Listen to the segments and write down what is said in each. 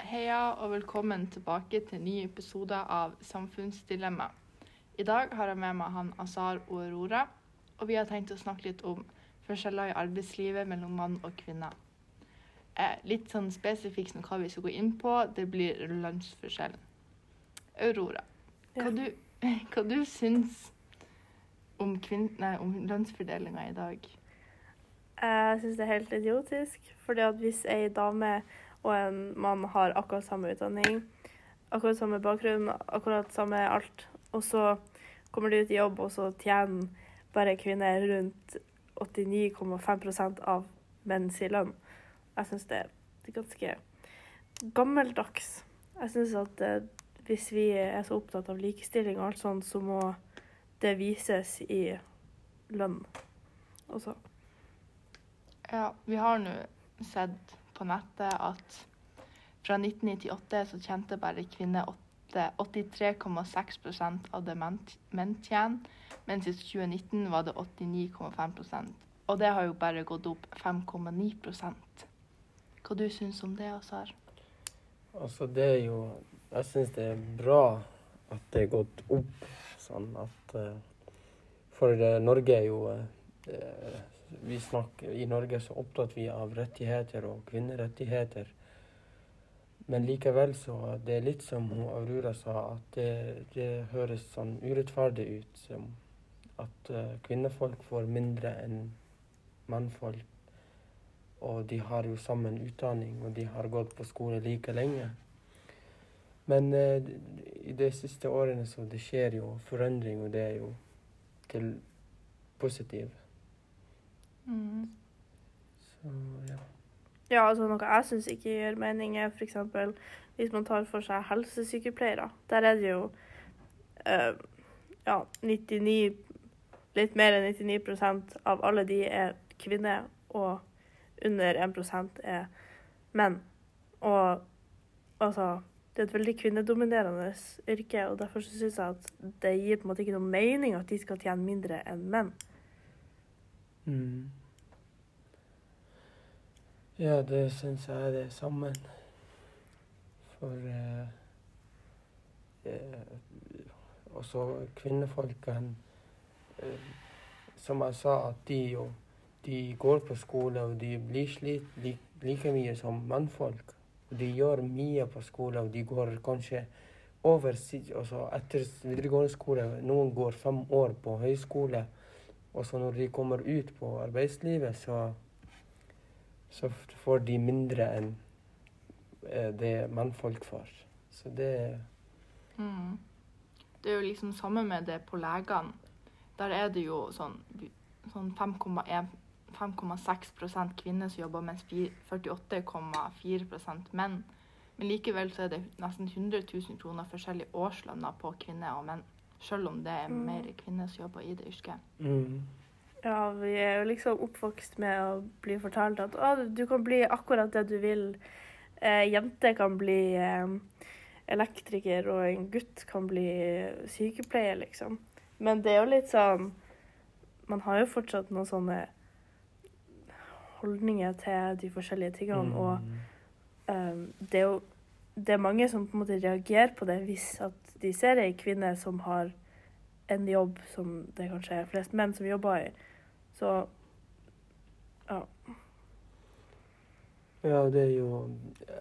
Heia og velkommen tilbake til en ny episode av Samfunnsdilemma. I dag har jeg med meg han Azar og Aurora, og vi har tenkt å snakke litt om forskjeller i arbeidslivet mellom mann og kvinne. Eh, litt sånn spesifikt som hva vi skal gå inn på, det blir lønnsforskjellen. Aurora, hva, Ja. du, hva du syns om, nei, om lønnsfordelinga i dag? Jeg syns det er helt idiotisk. fordi at hvis ei dame og en mann har akkurat samme utdanning, akkurat samme bakgrunn, akkurat samme alt, og så kommer de ut i jobb, og så tjener bare kvinner rundt 89,5% av menns lønn. Jeg syns det er ganske gammeldags. Jeg syns at eh, hvis vi er så opptatt av likestilling og alt sånt, så må det vises i lønn også. Ja, vi har nå sett på nettet at fra 1998 så tjente bare kvinner åtte- 83,6 av det menn menn tjener, mens i 2019 var det 89,5% Og det har jo bare gått opp 5,9% Hva du syns om det, Azar? Altså, det er jo Jeg syns det er bra at det er gått opp sånn at eh, For eh, Norge er jo eh, vi snakker, I Norge så opptatt vi av rettigheter og kvinnerettigheter. Men likevel så det er litt som Aurora sa, at det, det høres sånn urettferdig ut. Som at uh, kvinnefolk får mindre enn mannfolk. Og de har jo sammen utdanning, og de har gått på skole like lenge. Men eh, i de siste årene så det skjer jo forandring, og det er jo til positiv. Mm. Så ja. Ja, altså noe jeg syns ikke gjør mening, er f.eks. hvis man tar for seg helsesykepleiere. Der er det jo uh, ja, 99 Litt mer enn 99% av alle de er kvinner, og under 1% er menn. Og altså Det er et veldig kvinnedominerende yrke, og derfor så syns jeg at det gir på en måte ikke noe mening at de skal tjene mindre enn menn. Mm. Ja, det syns jeg er det samme. For eh, eh, også kvinnefolkene eh, Som jeg sa, at de jo de går på skole og de blir slitt like, like mye som mannfolk. De gjør mye på skolen, og de går kanskje over altså etter videregående skole. Noen går fem år på høyskole. Og så når de kommer ut på arbeidslivet, så, så får de mindre enn det mannfolk får. Så det Mm. Det er jo liksom samme med det på legene. Der er det jo sånn, sånn 5,1 5,6% kvinner som jobber, mens 48,4% menn. Men likevel så er det nesten 100 000 kroner forskjellig årslønner på kvinner og menn. Selv om det er Mm. mer kvinner som jobber i det yrket. mm. Ja, vi er jo liksom oppvokst med å bli fortalt at å, du kan bli akkurat det du vil. Eh, jenter kan bli eh, elektriker, og en gutt kan bli sykepleier, liksom. Men det er jo litt sånn Man har jo fortsatt noen sånne holdninger til de forskjellige tingene, og. Um, det er jo det er mange som på en måte reagerer på det hvis at de ser ei kvinne som har en jobb som det kanskje er flest menn som jobber i. Så ja. Ja, det er jo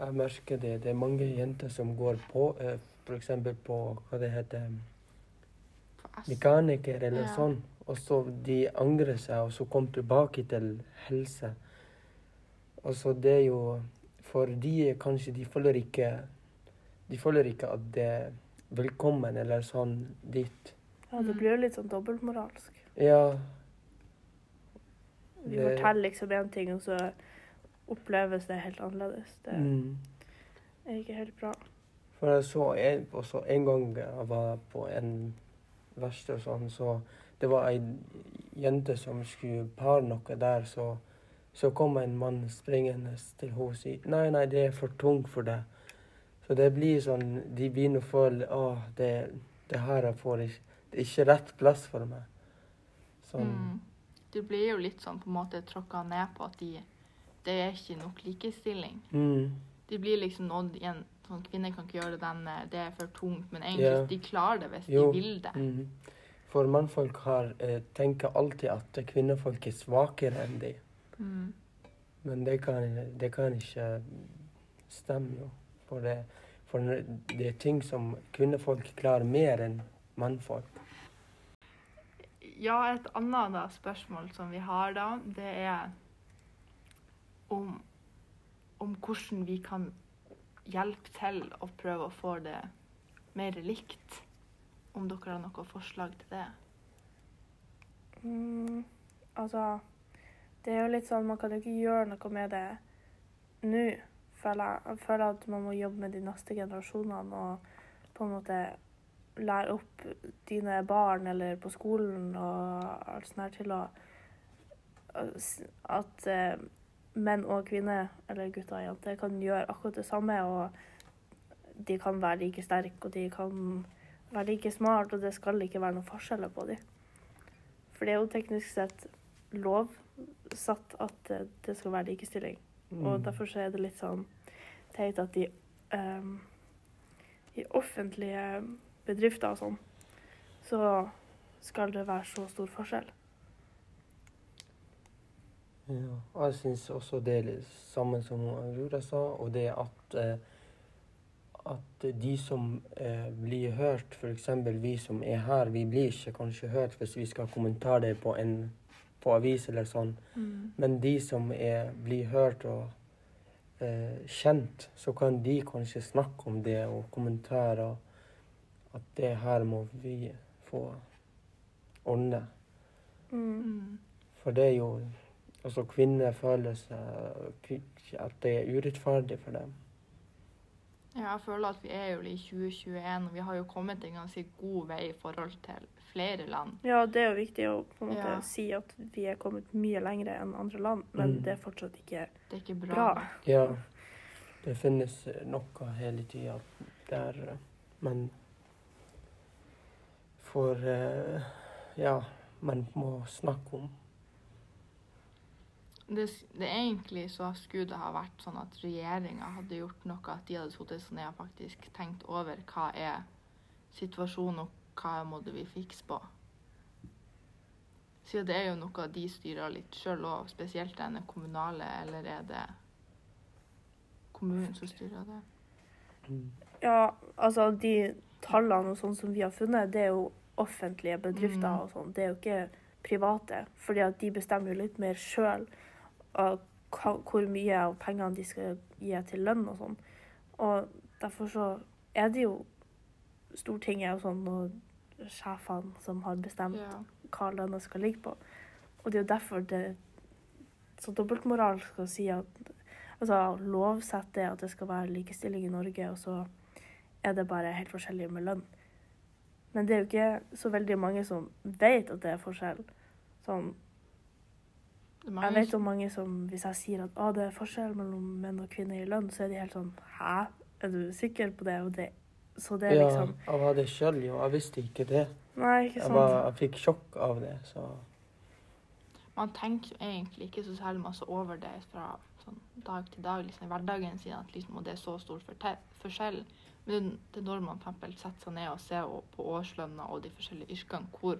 Jeg merker det. Det er mange jenter som går på eh, f.eks. på hva det heter mekaniker eller Ja. sånn. Og så de angrer seg, og så kommer tilbake til helse. Og så det er jo For de kanskje de føler ikke De føler ikke at det er velkommen eller sånn dit. ja, det blir jo litt sånn dobbeltmoralsk. Ja. Vi Det- forteller liksom én ting, og så oppleves det helt annerledes. Det Mm. er ikke helt bra. For jeg så en, også en gang jeg var på en verksted og sånn, så det var ei jente som skulle pare noe der, så, så kom en mann springende til henne og sier nei, nei, det er for tungt for deg. Så det blir sånn, de begynner å føle at det, det her jeg får ikke, det er ikke rett plass for meg. Sånn. Mm. Du blir jo litt sånn på en måte tråkka ned på at de, det er ikke nok likestilling. Mm. De blir liksom nådd i en sånn Kvinner kan ikke gjøre det denne, det er for tungt. Men egentlig, Ja. de klarer det hvis Jo. de vil det. Mm. For mannfolk har, eh, tenker alltid at kvinnefolk er svakere enn de. Mm. Men det kan, det kan ikke stemme, jo. For det, for det er ting som kvinnefolk klarer mer enn mannfolk. Ja, et annet da, spørsmål som vi har da, det er om, om hvordan vi kan hjelpe til å prøve å få det mer likt. Om dere har noe forslag til det. Mm, altså Det er jo litt sånn Man kan jo ikke gjøre noe med det nå, føler jeg. Jeg føler at man må jobbe med de neste generasjonene og på en måte lære opp dine barn eller på skolen og alt sånt her til å At eh, menn og kvinner, eller gutter og jenter, kan gjøre akkurat det samme. Og de kan være like sterke, og de kan være like smart, og det skal ikke være noen forskjeller på dem. For det er jo teknisk sett lovsatt at eh, det skal være likestilling. Og Mm. derfor så er det litt sånn teit at de um, i offentlige bedrifter og sånn, så skal det være så stor forskjell. Ja, og jeg syns også det er det samme som Aurora sa, og det at, eh, at de som eh, blir hørt, f.eks. vi som er her, vi blir ikke kanskje hørt hvis vi skal kommentere det på en på avis eller sånn, men de som er, blir hørt og eh, kjent, så kan de kanskje snakke om det og kommentere at det her må vi få ordne. Mm. Mm. For det er jo Altså, kvinner føler seg At det er urettferdig for dem. Ja, jeg føler at vi er jo i 2021, og vi har jo kommet en ganske god vei i forhold til flere land. Ja, det er jo viktig å på en måte Ja. si at vi er kommet mye lenger enn andre land, men Mm. det er fortsatt ikke Det er ikke bra. bra. Ja, det finnes noe hele tida der, men For eh, Ja, man må snakke om. Det, det egentlig så skulle det ha vært sånn at regjeringa hadde gjort noe, at de hadde sittet sånn ned og faktisk tenkt over hva er situasjonen, og hva må vi fikse på. Siden det er jo noe de styrer litt sjøl òg, spesielt denne kommunale, eller er det kommunen som styrer det? Ja, altså de tallene og sånn som vi har funnet, det er jo offentlige bedrifter Mm. og sånn. Det er jo ikke private, fordi at de bestemmer jo litt mer sjøl hvor mye av pengene de skal gi til lønn og sånn. Og derfor så er det jo Stortinget og sånn, og sjefene som har bestemt Ja. hva lønna skal ligge på. Og det er jo derfor det så dobbeltmoralsk å si at Altså lovsette at det skal være likestilling i Norge, og så er det bare helt forskjellig med lønn. Men det er jo ikke så veldig mange som vet at det er forskjell. Sånn, jeg vet om mange som hvis jeg sier at ah, det er forskjell mellom menn og kvinner i lønn, så er de helt sånn Hæ? Er du sikker på det? Og det så det er Ja, liksom jeg var det sjøl, jo. Jeg visste ikke det. Nei, ikke Jeg, sant. var, jeg fikk sjokk av det, så Man tenker jo egentlig ikke så særlig masse over det fra sånn, dag til dag, liksom, i hverdagen sin, at liksom, det er så stor forskjell. Men det er når man eksempel setter seg ned og ser på årslønna og de forskjellige yrkene hvor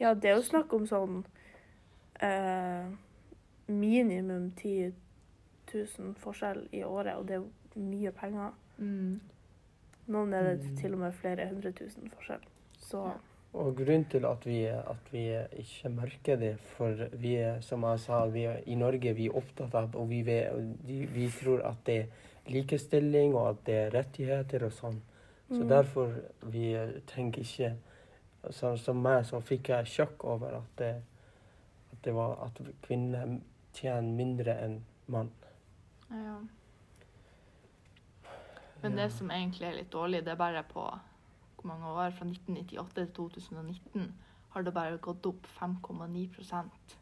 Ja, det er jo snakk om sånn eh, minimum 10 000 forskjell i året, og det er jo mye penger. Noen er det Mm. til og med flere hundre tusen forskjell. Så Ja. Og grunnen til at vi, at vi ikke merker det, for vi er, som jeg sa, vi er, i Norge vi er opptatt av og vi, vet, og vi tror at det er likestilling og at det er rettigheter og sånn. Så Mm. derfor vi tenker ikke så, Som meg så fikk jeg sjokk over at det, at det var at kvinner tjener mindre enn mann. ja. Men det som egentlig er litt dårlig, det er bare på hvor mange år, fra 1998 til 2019, har det bare gått opp 5,9%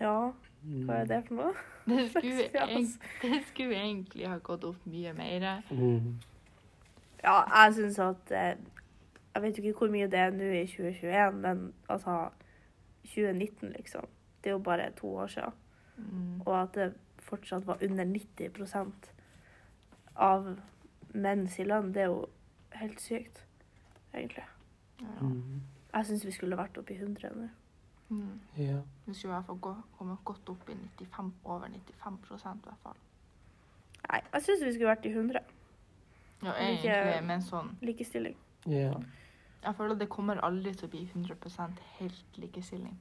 ja, hva er det for noe? det skulle, det skulle egentlig ha gått opp mye mer. Mm. Ja, jeg syns at eh, Jeg vet jo ikke hvor mye det er nå i 2021, men altså 2019, liksom. Det er jo bare to år siden. Mm. Og at det fortsatt var under 90% av menns i lønn, det er jo helt sykt, egentlig. Ja. Mm. Jeg syns vi skulle vært oppe i 100 nå. Mm. Ja. Vi skulle i hvert fall gå, komme godt opp i 95, over 95% i hvert fall. Nei, jeg syns vi skulle vært i 100. Ja, egentlig, egentlig, men sånn Likestilling. ja. Jeg føler det kommer aldri til å bli 100% helt likestilling.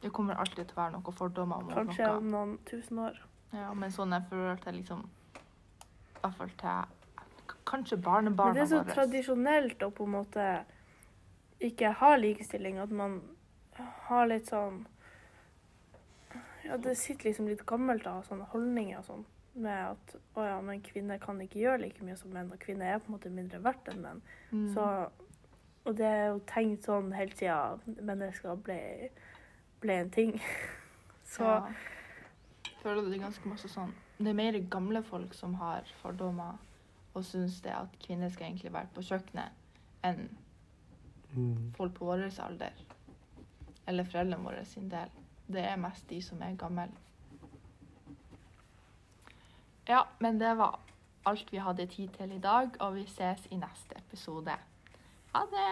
Det kommer alltid til å være noen fordommer mot Kanskje noe. om noen tusen år. Ja, men sånn jeg føler til liksom I hvert fall til kanskje Men barnebarna det er så våre. tradisjonelt å på en måte ikke ha likestilling. At man har litt sånn Ja, det sitter liksom litt gammelt av sånne holdninger og sånn. Med at å ja, men kvinner kan ikke gjøre like mye som menn, og kvinner er på en måte mindre verdt enn menn. Mm. Så, og det er jo tenkt sånn hele siden mennesker ble, ble en ting. Så ja. Jeg føler det er ganske masse sånn Det er mer gamle folk som har fordommer og syns det at kvinner skal egentlig være på kjøkkenet, enn Mm. folk på vår alder. Eller foreldrene våre sin del. Det er mest de som er gamle. Ja, men det var alt vi hadde tid til i dag, og vi ses i neste episode. Ha det!